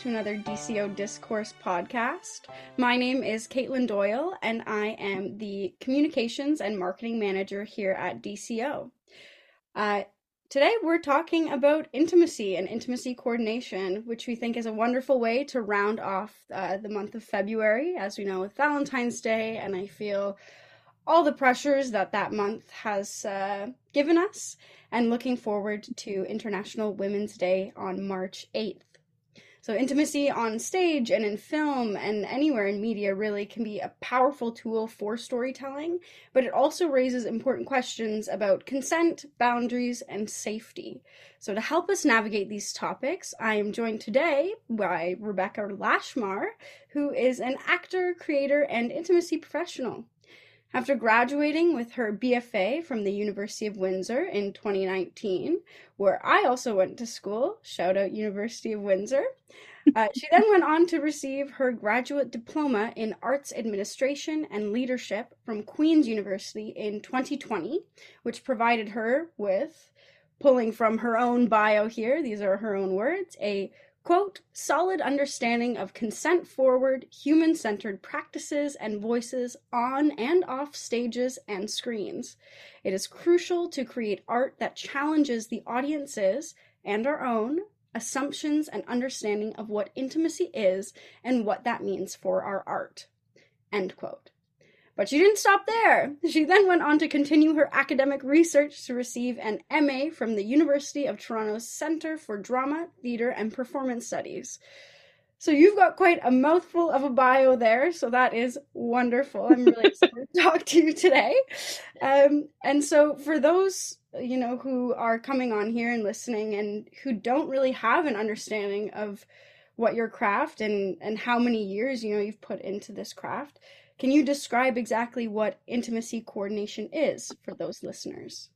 To another DCO Discourse podcast. My name is Katelyn Doyle, and I am the Communications and Marketing Manager here at DCO. Uh, today, we're talking about intimacy and intimacy coordination, which we think is a wonderful way to round off uh, the month of February, as we know, with Valentine's Day, and I feel all the pressures that that month has uh, given us, and looking forward to International Women's Day on March 8th. So, intimacy on stage and in film and anywhere in media really can be a powerful tool for storytelling, but it also raises important questions about consent, boundaries, and safety. So, to help us navigate these topics, I am joined today by Rebecca Lashmar, who is an actor, creator, and intimacy professional. After graduating with her BFA from the University of Windsor in 2019, where I also went to school, shout out University of Windsor, uh, she then went on to receive her graduate diploma in arts administration and leadership from Queen's University in 2020, which provided her with, pulling from her own bio here, these are her own words, a quote, solid understanding of consent forward, human centered practices and voices on and off stages and screens. It is crucial to create art that challenges the audience's and our own assumptions and understanding of what intimacy is and what that means for our art. End quote. But she didn't stop there. She then went on to continue her academic research to receive an MA from the University of Toronto's Centre for Drama, Theatre, and Performance Studies. So you've got quite a mouthful of a bio there, so that is wonderful. I'm really excited to talk to you today. Um, and so for those you know who are coming on here and listening and who don't really have an understanding of what your craft and and how many years you know you've put into this craft, can you describe exactly what intimacy coordination is for those listeners?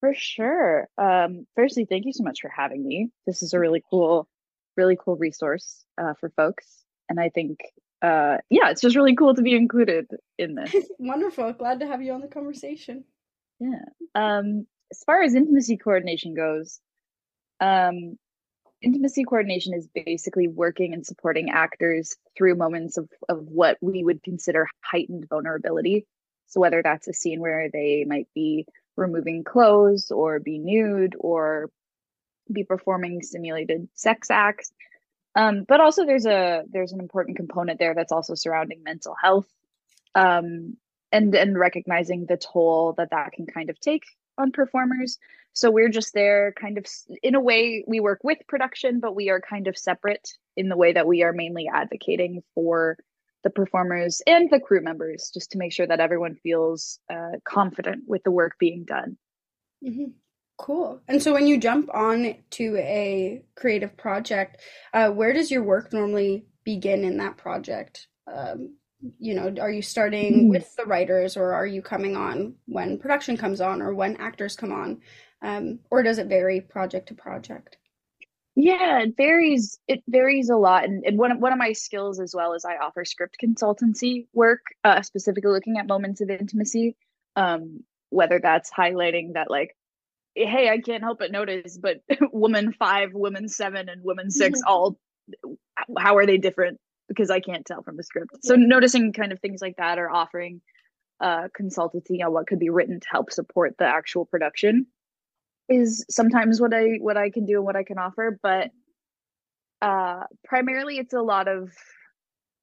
For sure. Um, firstly, thank you so much for having me. This is a really cool, really cool resource uh, for folks. And I think, uh, yeah, it's just really cool to be included in this. Wonderful. Glad to have you on the conversation. Yeah. Um, as far as intimacy coordination goes, um, intimacy coordination is basically working and supporting actors through moments of, of what we would consider heightened vulnerability. So, whether that's a scene where they might be removing clothes or be nude or be performing simulated sex acts. Um, but also there's a there's an important component there that's also surrounding mental health um, and and recognizing the toll that that can kind of take on performers. So we're just there kind of in a way we work with production, but we are kind of separate in the way that we are mainly advocating for the performers and the crew members just to make sure that everyone feels uh, confident with the work being done. Mm-hmm. Cool. And so when you jump on to a creative project, uh, where does your work normally begin in that project? Um, you know are you starting mm-hmm. with the writers or are you coming on when production comes on or when actors come on um, or does it vary project to project? Yeah it varies it varies a lot. And, and one, of, one of my skills as well is i offer script consultancy work uh, specifically looking at moments of intimacy. Um, whether that's highlighting that like hey i can't help but notice but woman five woman seven and woman 6 mm-hmm. all how are they different? Because I can't tell from the script. So noticing kind of things like that or offering uh, consultancy on what could be written to help support the actual production is sometimes what I what I can do and what I can offer. But uh, primarily, it's a lot of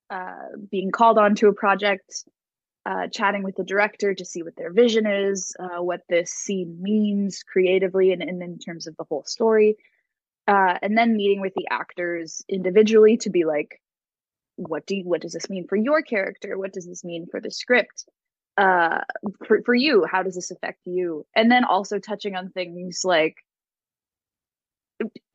uh, being called on to a project, uh, chatting with the director to see what their vision is, uh, what this scene means creatively and, and in terms of the whole story. Uh, and then meeting with the actors individually to be like, what do you, what does this mean for your character? What does this mean for the script? Uh, for, for you, how does this affect you? And then also touching on things like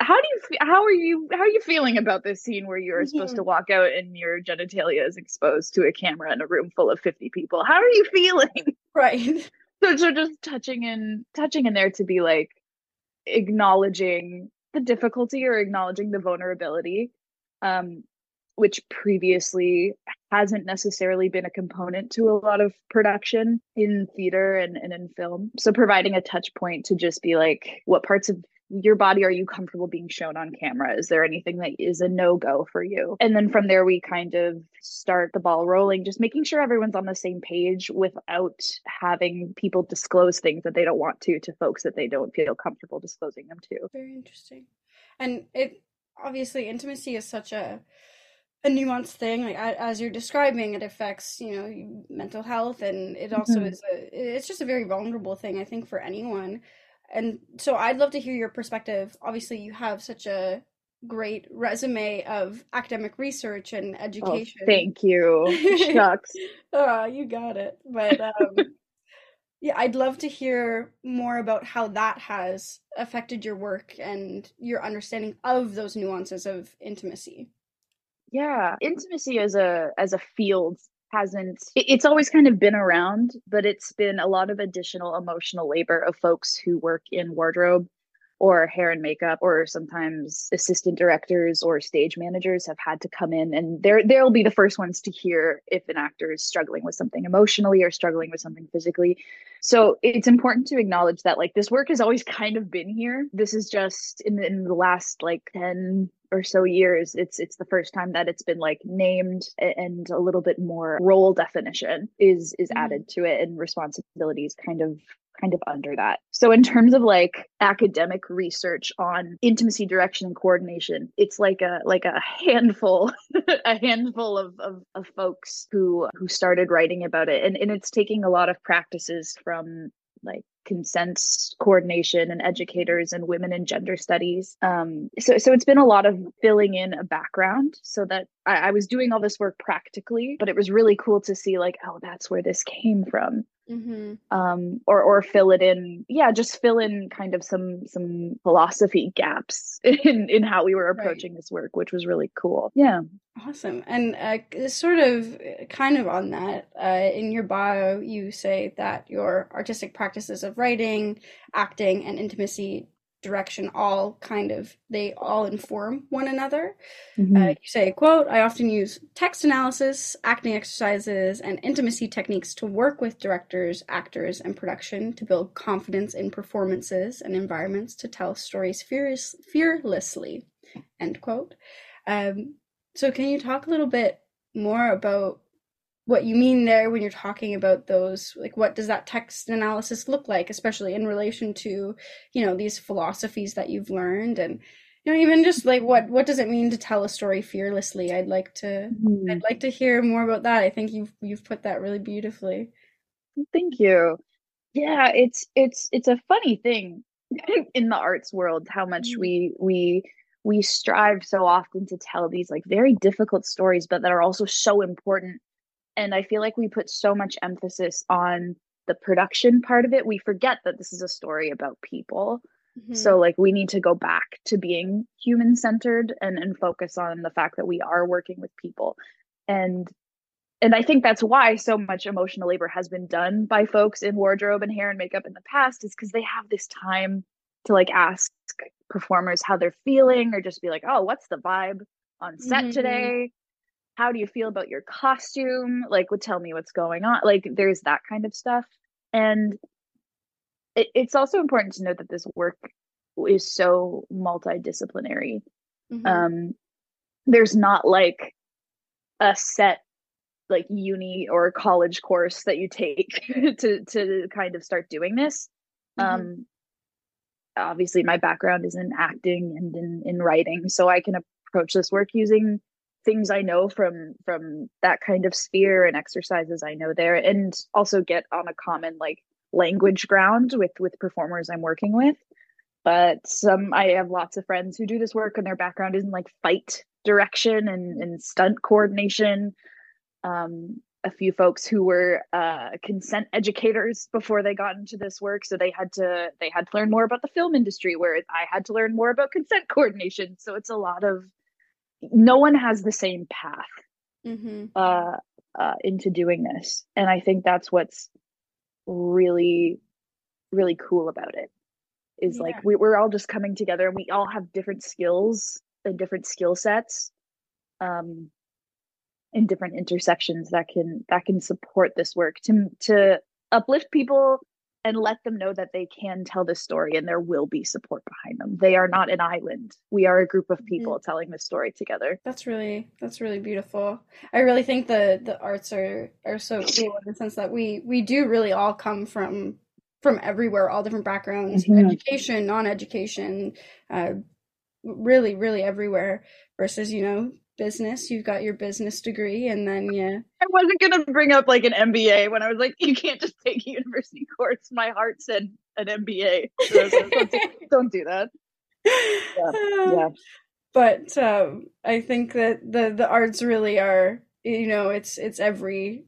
how do you how are you how are you feeling about this scene where you're mm-hmm. supposed to walk out and your genitalia is exposed to a camera in a room full of 50 people how are you feeling right so, so just touching in touching in there to be like acknowledging the difficulty or acknowledging the vulnerability um which previously hasn't necessarily been a component to a lot of production in theater and, and in film. So providing a touch point to just be like, what parts of your body are you comfortable being shown on camera? Is there anything that is a no-go for you? And then from there we kind of start the ball rolling just making sure everyone's on the same page without having people disclose things that they don't want to to folks that they don't feel comfortable disclosing them to. Very interesting. And it obviously intimacy is such a a nuanced thing like as you're describing it affects you know mental health and it also mm-hmm. is a it's just a very vulnerable thing i think for anyone and so I'd love to hear your perspective. Obviously, you have such a great resume of academic research and oh, education. Oh, thank you. Shucks. oh, you got it. But um, yeah, I'd love to hear more about how that has affected your work and your understanding of those nuances of intimacy. Yeah, intimacy as a as a field hasn't it's always kind of been around but it's been a lot of additional emotional labor of folks who work in wardrobe or hair and makeup or sometimes assistant directors or stage managers have had to come in and they're they'll be the first ones to hear if an actor is struggling with something emotionally or struggling with something physically. So it's important to acknowledge that like this work has always kind of been here. This is just in, in the last like 10 or so years it's it's the first time that it's been like named and a little bit more role definition is is mm-hmm. added to it and responsibilities kind of kind of under that. So in terms of like academic research on intimacy direction and coordination, it's like a like a handful a handful of, of, of folks who who started writing about it. And and it's taking a lot of practices from like consent coordination and educators and women and gender studies. Um, so, so it's been a lot of filling in a background so that I, I was doing all this work practically, but it was really cool to see like, oh, that's where this came from mm-hmm. um, or or fill it in. Yeah, just fill in kind of some some philosophy gaps in in how we were approaching right. this work, which was really cool. Yeah, awesome. And uh, sort of, kind of on that, uh, in your bio, you say that your artistic practices of writing, acting, and intimacy direction all kind of they all inform one another mm-hmm. uh, you say quote i often use text analysis acting exercises and intimacy techniques to work with directors actors and production to build confidence in performances and environments to tell stories fearless, fearlessly end quote um, so can you talk a little bit more about what you mean there when you're talking about those like what does that text analysis look like especially in relation to you know these philosophies that you've learned? And you know even just like what what does it mean to tell a story fearlessly? I'd like to mm-hmm. i'd like to hear more about that. I think you've you've put that really beautifully. Thank you. Yeah it's it's it's a funny thing in the arts world how much mm-hmm. we we we strive so often to tell these like very difficult stories but that are also so important and i feel like we put so much emphasis on the production part of it we forget that this is a story about people mm-hmm. so like we need to go back to being human centered and and focus on the fact that we are working with people and and i think that's why so much emotional labor has been done by folks in wardrobe and hair and makeup in the past is because they have this time to like ask performers how they're feeling or just be like oh what's the vibe on set mm-hmm. today how do you feel about your costume? Like would tell me what's going on. Like there's that kind of stuff. And it, it's also important to note that this work is so multidisciplinary. Mm-hmm. um there's not like a set like uni or college course that you take to to kind of start doing this. Mm-hmm. um obviously my background is in acting and in, in writing so i can approach this work using things I know from from that kind of sphere and exercises I know there, and also get on a common like language ground with with performers I'm working with. But some I have lots of friends who do this work, and their background is in like fight direction and and stunt coordination. Um, a few folks who were uh, consent educators before they got into this work so they had to they had to learn more about the film industry where i had to learn more about consent coordination so it's a lot of no one has the same path mm-hmm. uh, uh, into doing this and i think that's what's really really cool about it is yeah. like we, we're all just coming together and we all have different skills and different skill sets um in different intersections that can that can support this work to to uplift people and let them know that they can tell this story and there will be support behind them. They are not an island. We are a group of people mm-hmm. telling this story together. That's really that's really beautiful. I really think the the arts are are so cool in the sense that we we do really all come from from everywhere, all different backgrounds, mm-hmm. education, non-education, uh, really really everywhere versus you know business. You've got your business degree, and then yeah. I wasn't gonna bring up like an MBA when I was like, you can't just take a university course. My heart said an MBA. So don't, do, don't, do that. Yeah, yeah. But um, I think that the the arts really are. You know, it's it's every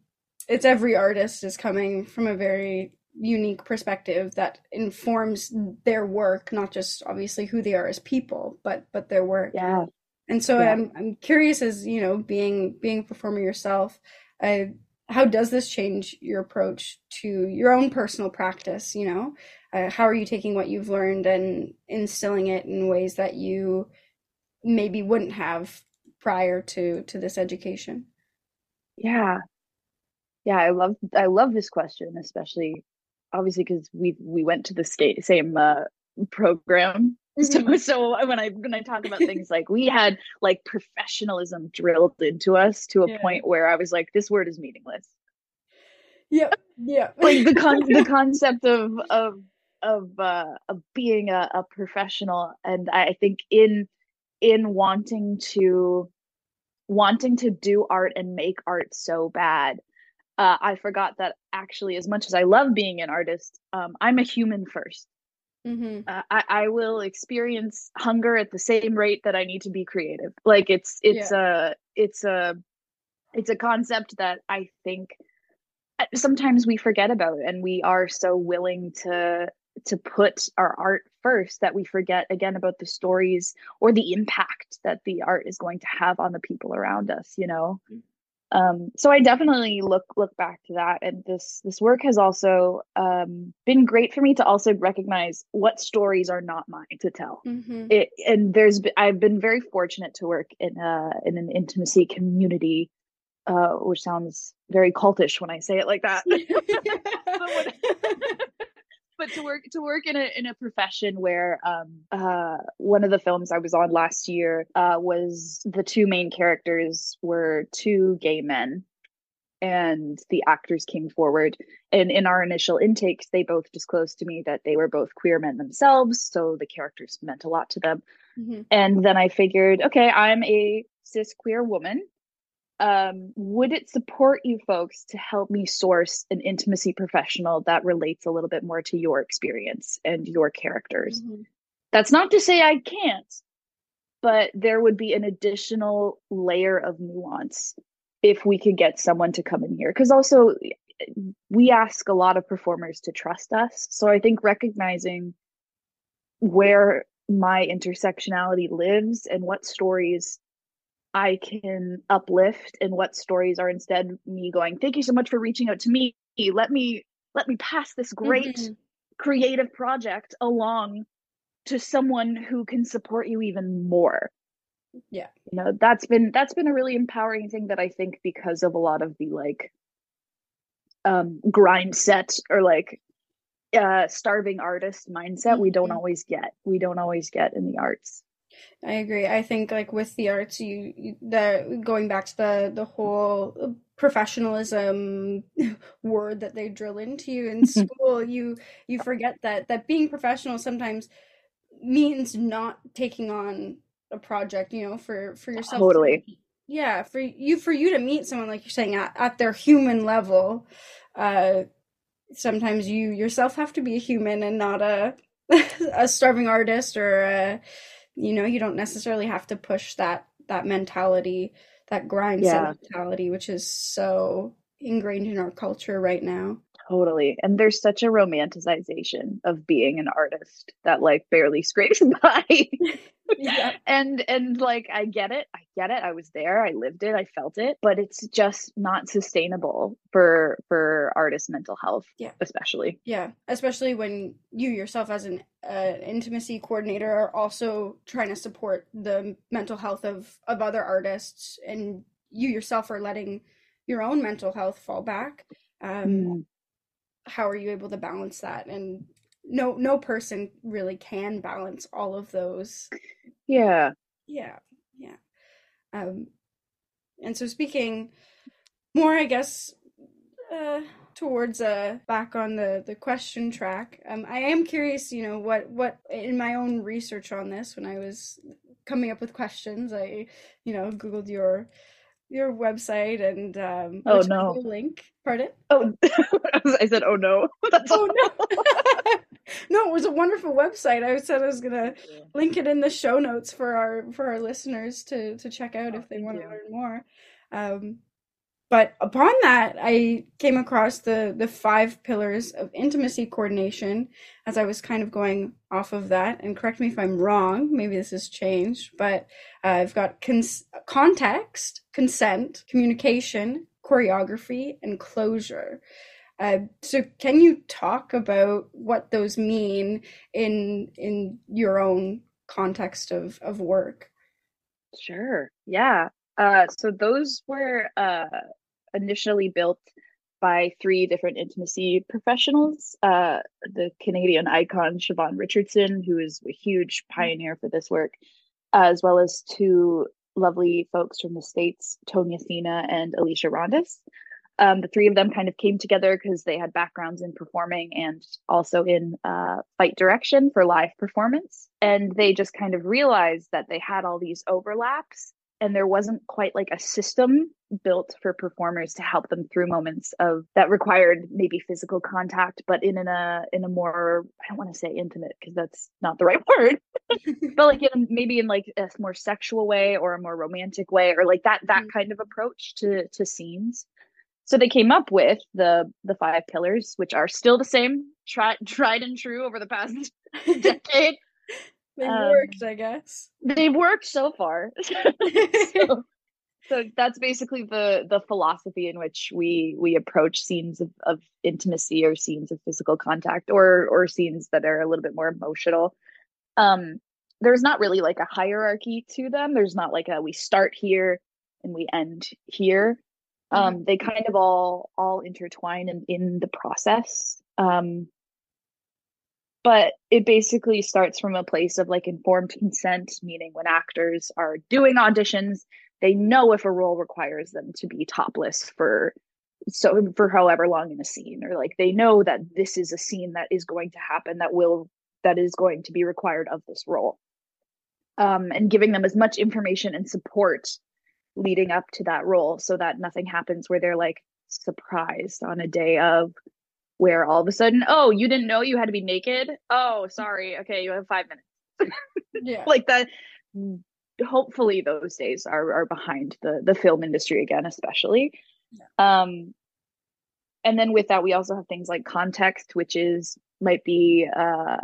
it's every artist is coming from a very unique perspective that informs their work not just obviously who they are as people but but their work yeah and so yeah. I'm I'm curious as you know being being a performer yourself, uh, how does this change your approach to your own personal practice? You know, uh, how are you taking what you've learned and instilling it in ways that you maybe wouldn't have prior to to this education? Yeah, yeah, I love I love this question, especially obviously because we we went to the state, same uh, program Mm-hmm. So, so when I when I talk about things like we had like professionalism drilled into us to a yeah. point where I was like, this word is meaningless. Yeah, yeah. like the con- the concept of of of uh of being a, a professional, and I think in in wanting to wanting to do art and make art so bad uh, I forgot that actually, as much as I love being an artist, um, I'm a human first. Mm-hmm. Uh, I, I will experience hunger at the same rate that I need to be creative. Like it's it's yeah. a it's a it's a concept that I think uh, sometimes we forget about, and we are so willing to to put our art first that we forget again about the stories or the impact that the art is going to have on the people around us. You know. Mm-hmm um, so I definitely look look back to that, and this this work has also um, been great for me to also recognize what stories are not mine to tell. Mm-hmm. It, and there's I've been very fortunate to work in a in an intimacy community, uh, which sounds very cultish when I say it like that. but to work to work in a in a profession where um uh one of the films I was on last year uh was the two main characters were two gay men and the actors came forward. And in our initial intakes they both disclosed to me that they were both queer men themselves so the characters meant a lot to them. Mm-hmm. and then i figured okay i'm a cis queer woman um, would it support you folks to help me source an intimacy professional that relates a little bit more to your experience and your characters? Mm-hmm. That's not to say I can't, but there would be an additional layer of nuance if we could get someone to come in here. Because also, we ask a lot of performers to trust us. So I think recognizing where my intersectionality lives and what stories I can uplift and what stories are instead me going, thank you so much for reaching out to me. Let me let me pass this great mm-hmm. creative project along to someone who can support you even more. Yeah. You know, that's been that's been a really empowering thing that I think because of a lot of the like um grind set or like uh starving artist mindset mm-hmm. we don't mm-hmm. always get. We don't always get in the arts. I agree. I think like with the arts, you, you the going back to the the whole professionalism word that they drill into you in school, you you forget that that being professional sometimes means not taking on a project, you know, for for yourself. Totally. yeah for you for you to meet someone like you're saying at, at their human level uh sometimes you yourself have to be a human and not a a starving artist or a, you know you don't necessarily have to push that that mentality that grind yeah. mentality which is so ingrained in our culture right now Totally. And there's such a romanticization of being an artist that like barely scrapes by. yeah. And and like I get it. I get it. I was there. I lived it. I felt it, but it's just not sustainable for for artist mental health, yeah. especially. Yeah, especially when you yourself as an uh, intimacy coordinator are also trying to support the mental health of of other artists and you yourself are letting your own mental health fall back. Um, mm how are you able to balance that? And no no person really can balance all of those. Yeah. Yeah yeah. Um and so speaking more i guess uh towards uh back on the the question track um i am curious you know what what in my own research on this when i was coming up with questions i you know googled your your website and um oh no. link? Pardon? Oh i said oh no. That's oh no. No it was a wonderful website. I said i was gonna yeah. link it in the show notes for our for our listeners to to check out oh, if they want to learn more. Um but upon that i came across the the five pillars of intimacy coordination as i was kind of going off of that. And correct me if i'm wrong maybe this has changed but uh, i've got cons- context consent communication choreography and closure. Uh, so can you talk about what those mean in in your own context of of work? Sure. Yeah. Uh, so those were uh, initially built by three different intimacy professionals. Uh, the Canadian icon Siobhan Richardson, who is a huge pioneer for this work, as well as two lovely folks from the States, Tonia Sina and Alicia Rodis. Um, the three of them kind of came together because they had backgrounds in performing and also in uh, fight direction for live performance. And they just kind of realized that they had all these overlaps and there wasn't quite like a system built for performers to help them through moments of that required maybe physical contact but in, in a in a more i don't want to say intimate because that's not the right word but like in maybe in like a more sexual way or a more romantic way or like that that mm-hmm. kind of approach to to scenes so they came up with the the five pillars which are still the same tried tried and true over the past decade They've um, worked, I guess. They've worked so far. so, so, that's basically the the philosophy in which we we approach scenes of, of intimacy or scenes of physical contact or or scenes that are a little bit more emotional. Um, there's not really like a hierarchy to them. There's not like a we start here and we end here. Um, mm-hmm. they kind of all all intertwine in, in the process. Um, but it basically starts from a place of like informed consent meaning when actors are doing auditions they know if a role requires them to be topless for so for however long in a scene or like they know that this is a scene that is going to happen that will that is going to be required of this role. Um, and giving them as much information and support leading up to that role so that nothing happens where they're like surprised on a day of where all of a sudden, oh, you didn't know you had to be naked? Oh, sorry. Okay, you have five minutes. yeah. like that hopefully those days are are behind the the film industry again, especially. Yeah. Um and then with that we also have things like context, which is might be uh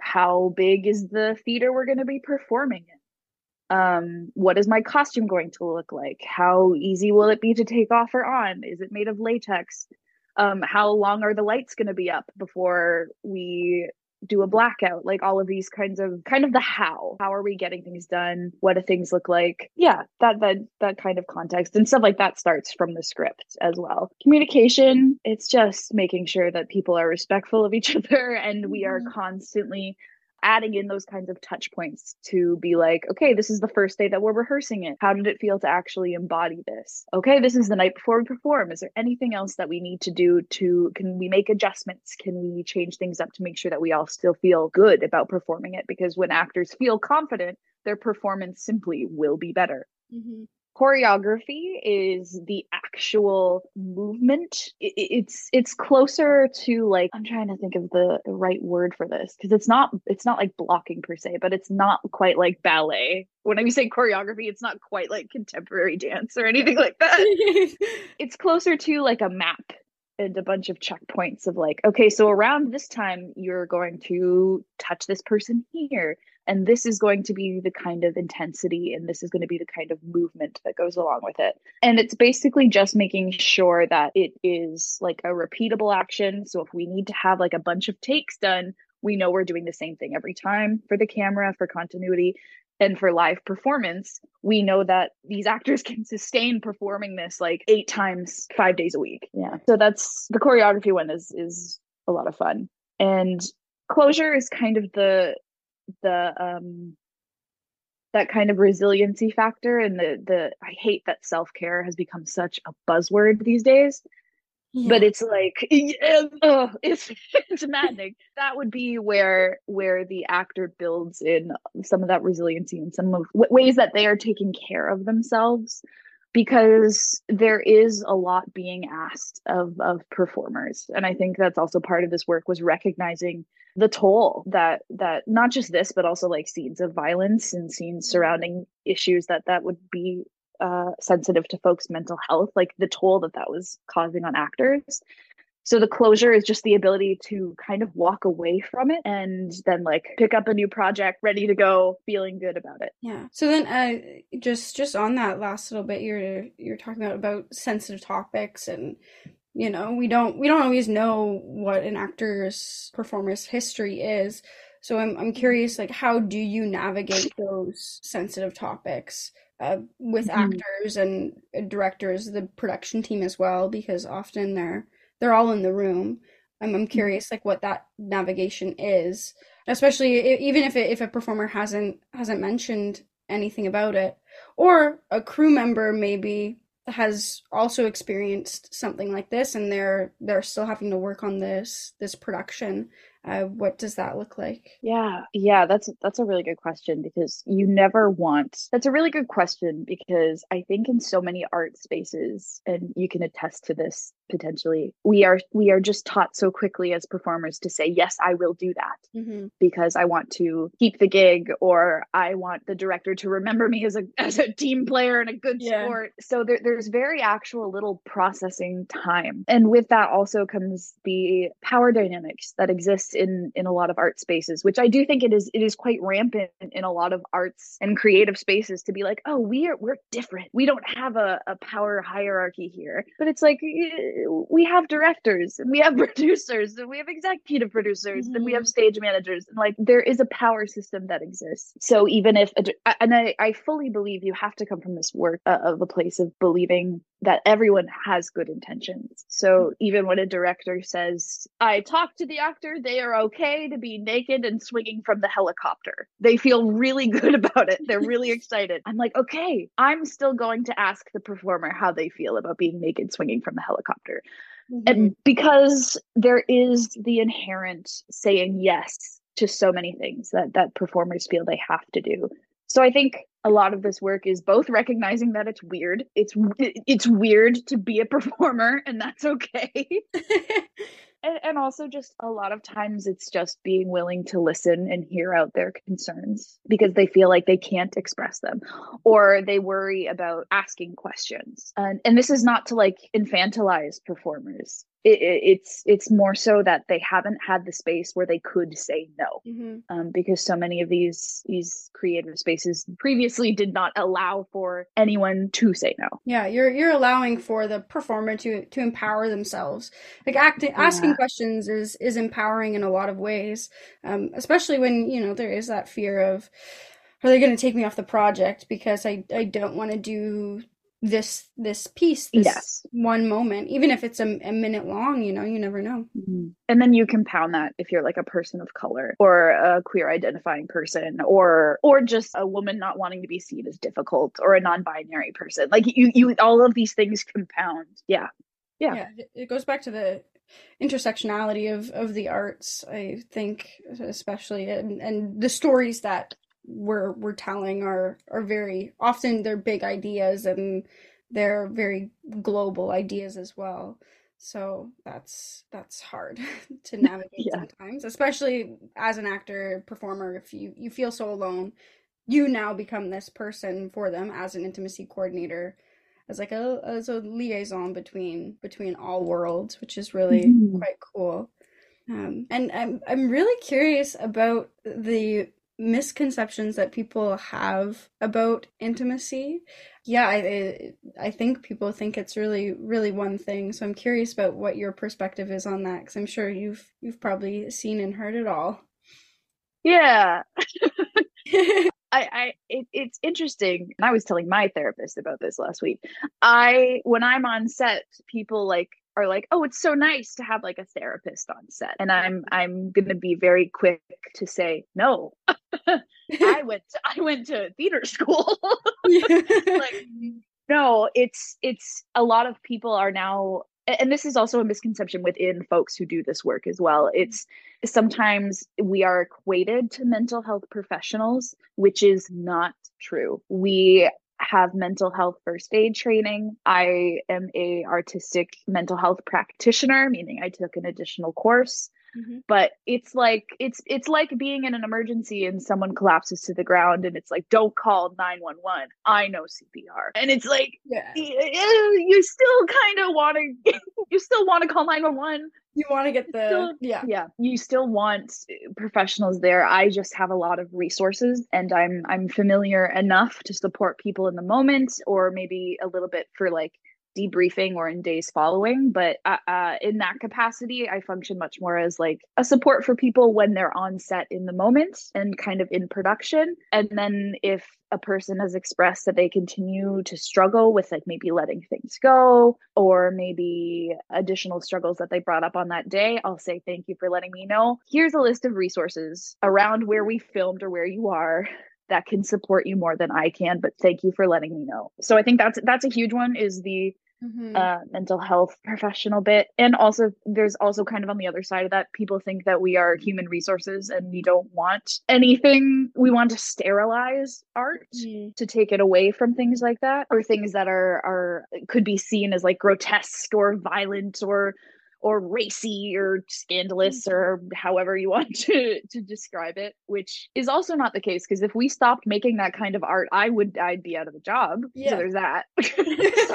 how big is the theater we're going to be performing in? Um, what is my costume going to look like? How easy will it be to take off or on? Is it made of latex? Um, how long are the lights going to be up before we do a blackout? Like all of these kinds of kind of the how. How are we getting things done? What do things look like? Yeah that that that kind of context. And stuff like that starts from the script as well. Communication it's just making sure that people are respectful of each other and we are mm-hmm. constantly adding in those kinds of touch points to be like, okay, this is the first day that we're rehearsing it. How did it feel to actually embody this? Okay, this is the night before we perform. Is there anything else that we need to do to, can we make adjustments? Can we change things up to make sure that we all still feel good about performing it? Because when actors feel confident, their performance simply will be better. Mm-hmm. Choreography is the actual movement. It's it's closer to like i'm trying to think of the, the right word for this because it's not it's not like blocking per se but it's not quite like ballet. When i say choreography it's not quite like contemporary dance or anything like that. It's closer to like a map and a bunch of checkpoints of like okay so around this time you're going to touch this person here and this is going to be the kind of intensity and this is going to be the kind of movement that goes along with it. And it's basically just making sure that it is like a repeatable action. So if we need to have like a bunch of takes done we know we're doing the same thing every time for the camera for continuity and for live performance. We know that these actors can sustain performing this like eight times five days a week. Yeah. So that's the choreography one is is a lot of fun. And closure is kind of the the um that kind of resiliency factor and the the I hate that self-care has become such a buzzword these days. Yeah. But it's like oh, it's it's maddening. that would be where where the actor builds in some of that resiliency and some of ways that they are taking care of themselves because there is a lot being asked of of performers. And i think that's also part of this work was recognizing the toll that that not just this but also like scenes of violence and scenes surrounding issues that that would be uh, sensitive to folks mental health like the toll that that was causing on actors so the closure is just the ability to kind of walk away from it and then like pick up a new project ready to go feeling good about it. Yeah. So then uh just just on that last little bit you're you're talking about about sensitive topics and you know we don't we don't always know what an actor's performer's history is. So i'm, I'm curious like how do you navigate those sensitive topics uh, with mm-hmm. actors and directors the production team as well? Because often they're they're all in the room. I'm, I'm mm-hmm. curious like what that navigation is especially even if it, if a performer hasn't hasn't mentioned anything about it. Or a crew member maybe has also experienced something like this and they're they're still having to work on this this production. Uh, what does that look like? Yeah. Yeah that's that's a really good question because you never want that's a really good question because i think in so many art spaces and you can attest to this potentially we are we are just taught so quickly as performers to say yes i will do that mm-hmm. because i want to keep the gig or i want the director to remember me as a as a team player and a good yeah. sport so there, there's very actual little processing time and with that also comes the power dynamics that exist in in a lot of art spaces which i do think it is it is quite rampant in a lot of arts and creative spaces to be like oh we are we're different we don't have a, a power hierarchy here but it's like we have directors and we have producers and we have executive producers mm-hmm. and we have mm-hmm. stage managers and like there is a power system that exists so even if and i, I fully believe you have to come from this work uh, of a place of believing that everyone has good intentions so mm-hmm. even when a director says i talked to the actor they are okay to be naked and swinging from the helicopter they feel really good about it they're really excited i'm like okay i'm still going to ask the performer how they feel about being naked swinging from the helicopter Mm-hmm. And because there is the inherent saying yes to so many things that that performers feel they have to do. So I think a lot of this work is both recognizing that it's weird. It's it's weird to be a performer and that's okay. and, and also just a lot of times it's just being willing to listen and hear out their concerns because they feel like they can't express them or they worry about asking questions. And and this is not to like infantilize performers it, it's it's more so that they haven't had the space where they could say no mm-hmm. um, because so many of these these creative spaces previously did not allow for anyone to say no yeah you're you're allowing for the performer to to empower themselves like acting yeah. asking questions is is empowering in a lot of ways um, especially when you know there is that fear of are they going to take me off the project because I, I don't want to do this this piece this yes. one moment even if it's a, a, minute long you know you never know. Mm-hmm. and then you compound that if you're like a person of color or a queer identifying person or or just a woman not wanting to be seen as difficult or a non-binary person. Like you you all of these things compound. Yeah. Yeah, yeah it goes back to the intersectionality of of the arts i think especially and and the stories that we're we're telling are are very often they're big ideas and they're very global ideas as well. So that's that's hard to navigate yeah. sometimes, especially as an actor performer. If you you feel so alone, you now become this person for them as an intimacy coordinator, as like a as a liaison between between all worlds, which is really mm-hmm. quite cool. Um, and I'm I'm really curious about the misconceptions that people have about intimacy. Yeah, I I think people think it's really really one thing. So I'm curious about what your perspective is on that cuz I'm sure you've you've probably seen and heard it all. Yeah. I, I it, it's interesting. And I was telling my therapist about this last week. I when I'm on set, people like are like, "Oh, it's so nice to have like a therapist on set." And I'm I'm going to be very quick to say, "No. I went to, I went to theater school." like no, it's it's a lot of people are now and this is also a misconception within folks who do this work as well. It's sometimes we are equated to mental health professionals, which is not true. We have mental health first aid training. I am a artistic mental health practitioner, meaning I took an additional course. Mm-hmm. But it's like it's it's like being in an emergency and someone collapses to the ground and it's like don't call 911. I know CPR. And it's like yeah. you still kind of want to you still want to call 911 you want to get the still, yeah yeah you still want professionals there i just have a lot of resources and i'm i'm familiar enough to support people in the moment or maybe a little bit for like debriefing or in days following but uh, uh, in that capacity i function much more as like a support for people when they're on set in the moment and kind of in production. And then if a person has expressed that they continue to struggle with like maybe letting things go or maybe additional struggles that they brought up on that day i'll say thank you for letting me know. Here's a list of resources around where we filmed or where you are that can support you more than I can. But thank you for letting me know. So I think that's that's a huge one is the mm-hmm. uh, mental health professional bit, and also there's also kind of on the other side of that, people think that we are human resources and we don't want anything. We want to sterilize art mm-hmm. to take it away from things like that, or things that are are could be seen as like grotesque or violent or or racy or scandalous mm-hmm. or however you want to to describe it which is also not the case because if we stopped making that kind of art i would i'd be out of a job yeah. so there's that so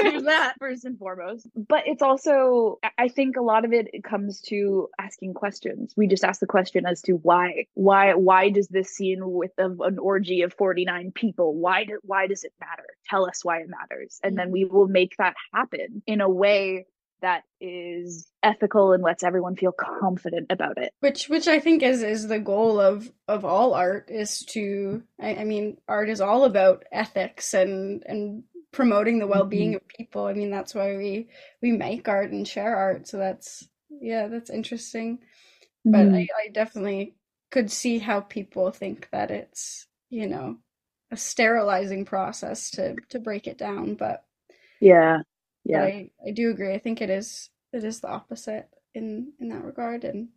there's that first and foremost but it's also i think a lot of it comes to asking questions we just ask the question as to why why why does this scene with a, an orgy of 49 people why do, why does it matter tell us why it matters and mm-hmm. then we will make that happen in a way that is ethical and lets everyone feel confident about it. Which which i think is is the goal of of all art is to i, I mean art is all about ethics and and promoting the well-being mm-hmm. of people. I mean that's why we we make art and share art. So that's yeah that's interesting. Mm-hmm. but I, I definitely could see how people think that it's you know a sterilizing process to to break it down. But yeah yeah. I, I do agree. I think it is it is the opposite in in that regard. And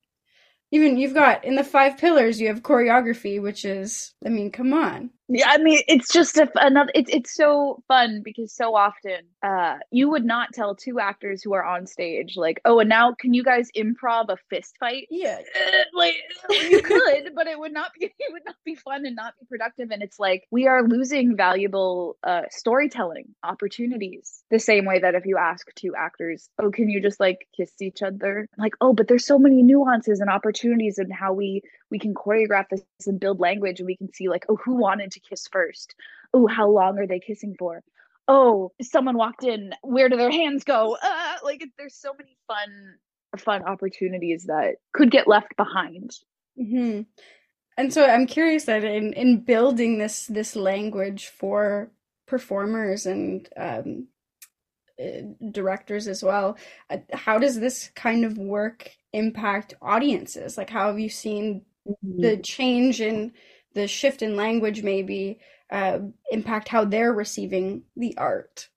even you've got in the five pillars you have choreography which is i mean come on yeah i mean it's just a, another it's it's so fun because so often uh you would not tell two actors who are on stage like oh and now can you guys improv a fist fight? Yeah. Like you could but it would not be it would not be fun and not be productive and it's like we are losing valuable uh storytelling opportunities the same way that if you ask two actors oh can you just like kiss each other? Like oh but there's so many nuances and opportunities in how we we can choreograph this and build language and we can see like oh who wanted to kiss first? Oh how long are they kissing for? Oh someone walked in where do their hands go? Uh, like there's so many fun fun opportunities that could get left behind. Mm-hmm. and so i'm curious that in in building this this language for performers and um, uh, directors as well uh, how does this kind of work impact audiences? Like how have you seen mm-hmm. the change in the shift in language maybe uh, impact how they're receiving the art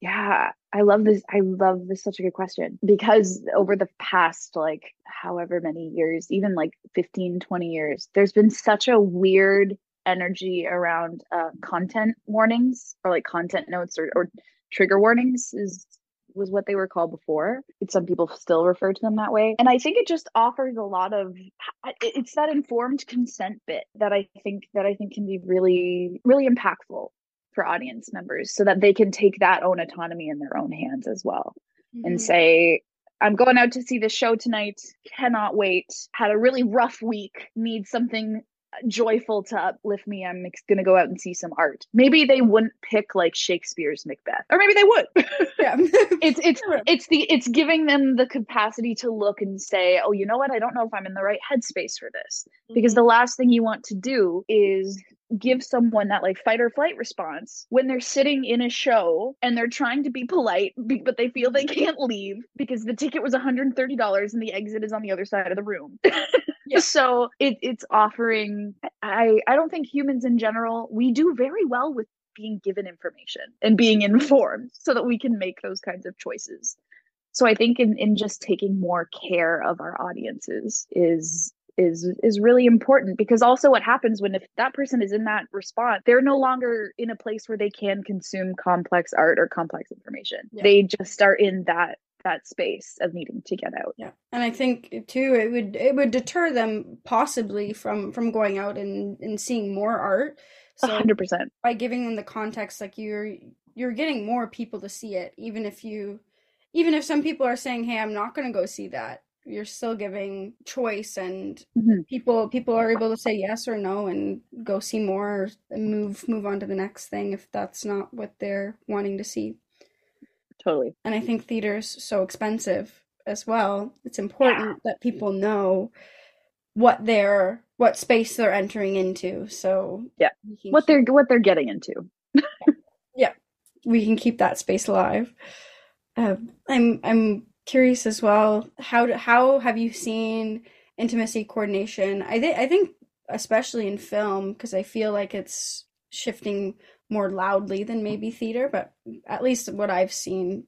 yeah i love this i love this such a good question because over the past like however many years even like 15 20 years there's been such a weird energy around uh, content warnings or like content notes or, or trigger warnings is was what they were called before. Some people still refer to them that way. And I think it just offers a lot of it's that informed consent bit that I think that I think can be really really impactful for audience members so that they can take that own autonomy in their own hands as well mm-hmm. and say I'm going out to see the show tonight. Cannot wait. Had a really rough week. Need something joyful to uplift me, I'm going to go out and see some art. Maybe they wouldn't pick like Shakespeare's Macbeth, or maybe they would. Yeah, it's it's it's the it's giving them the capacity to look and say, oh, you know what? I don't know if I'm in the right headspace for this, mm-hmm. because the last thing you want to do is give someone that like fight or flight response when they're sitting in a show and they're trying to be polite but they feel they can't leave because the ticket was $130 and the exit is on the other side of the room yeah. so it, it's offering i i don't think humans in general we do very well with being given information and being informed so that we can make those kinds of choices so i think in, in just taking more care of our audiences is is is really important because also what happens when if that person is in that response they're no longer in a place where they can consume complex art or complex information yeah. they just are in that that space of needing to get out. Yeah. And i think too it would it would deter them possibly from from going out and and seeing more art. So 100% by giving them the context like you're you're getting more people to see it even if you even if some people are saying hey i'm not going to go see that you're still giving choice and mm-hmm. people people are able to say yes or no and go see more and move move on to the next thing if that's not what they're wanting to see totally. And i think theater's so expensive as well. It's important yeah. that people know what they're what space they're entering into so yeah. what they're what they're getting into. Yeah. We can keep that space alive. Uh, i'm i'm curious as well how do, how have you seen intimacy coordination? I think i think especially in film because i feel like it's shifting more loudly than maybe theater but at least what i've seen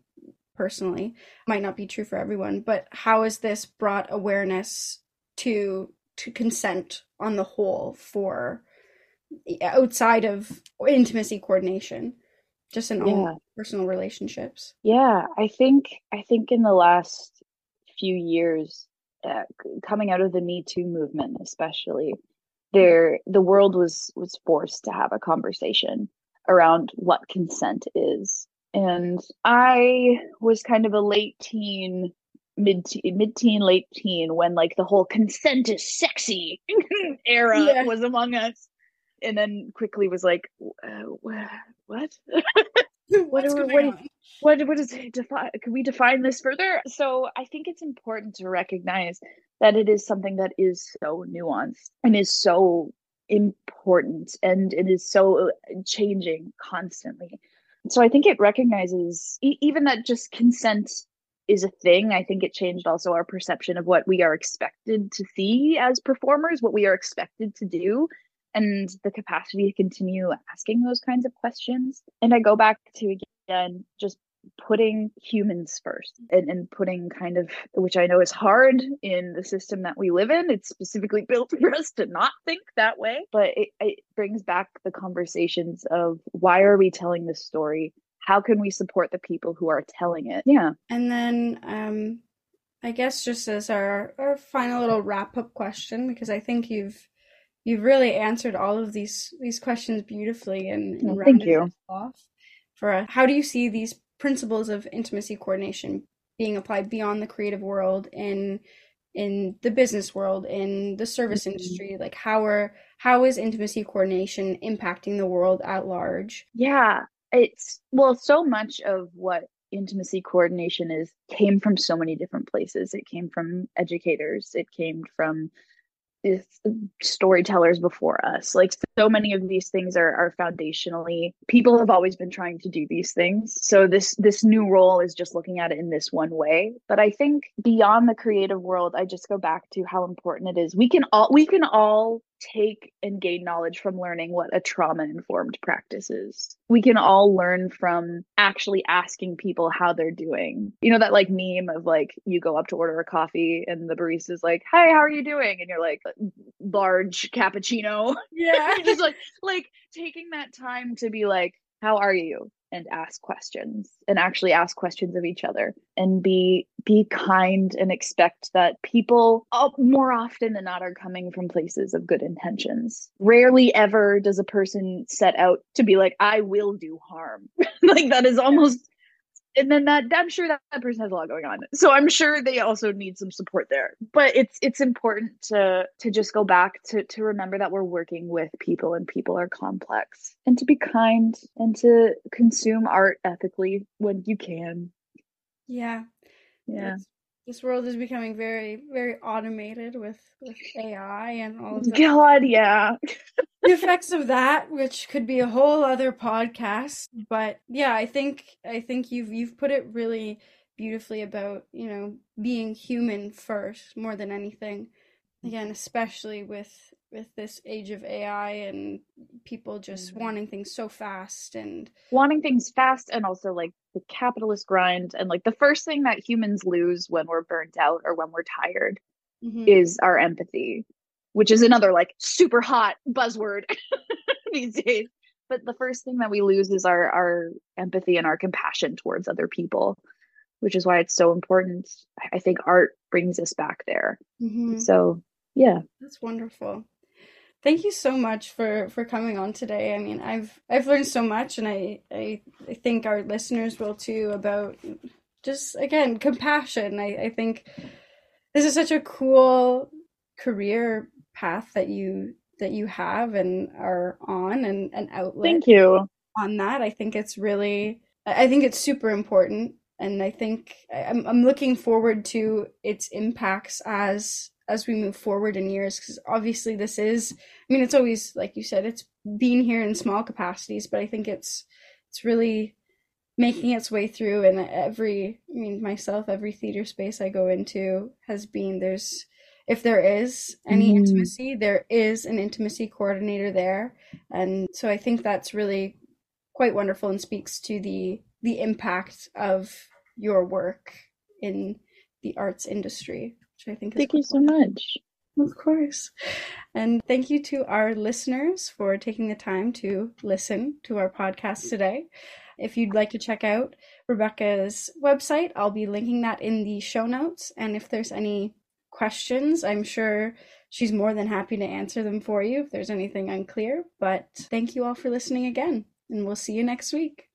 personally might not be true for everyone but how has this brought awareness to to consent on the whole for outside of intimacy coordination just in yeah. personal relationships yeah i think i think in the last few years uh, coming out of the me too movement especially there the world was was forced to have a conversation around what consent is and i was kind of a late teen mid mid teen late teen when like the whole consent is sexy era yeah. was among us and then quickly was like, uh, what? what, what, what, what, what is it define? Can we define this further? So I think it's important to recognize that it is something that is so nuanced and is so important and it is so uh, changing constantly. So I think it recognizes e- even that just consent is a thing. I think it changed also our perception of what we are expected to see as performers, what we are expected to do and the capacity to continue asking those kinds of questions. And I go back to again, just putting humans first and, and putting kind of which i know is hard in the system that we live in. It's specifically built for us to not think that way but it, it brings back the conversations of why are we telling this story? How can we support the people who are telling it? Yeah. And then um i guess just as our our final little wrap up question because i think you've you've really answered all of these these questions beautifully and, and thank you. off for a, how do you see these principles of intimacy coordination being applied beyond the creative world in in the business world in the service mm-hmm. industry like how are how is intimacy coordination impacting the world at large yeah it's well so much of what intimacy coordination is came from so many different places it came from educators it came from storytellers before us. Like so many of these things are are foundationally people have always been trying to do these things. So this this new role is just looking at it in this one way. But I think beyond the creative world, I just go back to how important it is. We can all we can all take and gain knowledge from learning what a trauma informed practice is. We can all learn from actually asking people how they're doing. You know, that like meme of like you go up to order a coffee and the barista's like, Hey, how are you doing? And you're like, large cappuccino. Yeah. just like like taking that time to be like, how are you? And ask questions and actually ask questions of each other and be be kind and expect that people uh, more often than not are coming from places of good intentions. Rarely ever does a person set out to be like, I will do harm. like that is almost and then that I'm sure that, that person has a lot going on. So I'm sure they also need some support there. But it's it's important to to just go back to to remember that we're working with people and people are complex and to be kind and to consume art ethically when you can. Yeah. Yeah. It's, this world is becoming very very automated with with AI and all of that. God, yeah. the effects of that, which could be a whole other podcast. But yeah, I think I think you've you've put it really beautifully about you know being human first more than anything. Again, especially with with this age of AI and people just Mhm. wanting things so fast and Wanting things fast and also like the capitalist grind and like the first thing that humans lose when we're burnt out or when we're tired Mhm. is our empathy, which is another like super hot buzzword these days. But the first thing that we lose is our our empathy and our compassion towards other people, which is why it's so important. I- think art brings us back there. Mhm. So yeah, That's wonderful. Thank you so much for for coming on today. I mean, I've I've learned so much, and I I, I think our listeners will too about just again compassion. I I think this is such a cool career path that you that you have and are on and an outlet thank you. on that. I think it's really, I I think it's super important, and I think I'm I'm looking forward to its impacts as as we move forward in years. Because obviously, this is, I mean, it's always like you said, it's been here in small capacities, but I think it's it's really making its way through and every i mean myself every theater space i go into has been there's if there is any Mm. intimacy there is an intimacy coordinator there and so i think that's really quite wonderful and speaks to the the impact of your work in the arts industry which i think Thank you so much. of course. And thank you to our listeners for taking the time to listen to our podcast today. If you'd like to check out Rebecca's website, I'll be linking that in the show notes. And if there's any questions, I'm sure she's more than happy to answer them for you if there's anything unclear. But thank you all for listening again, and we'll see you next week.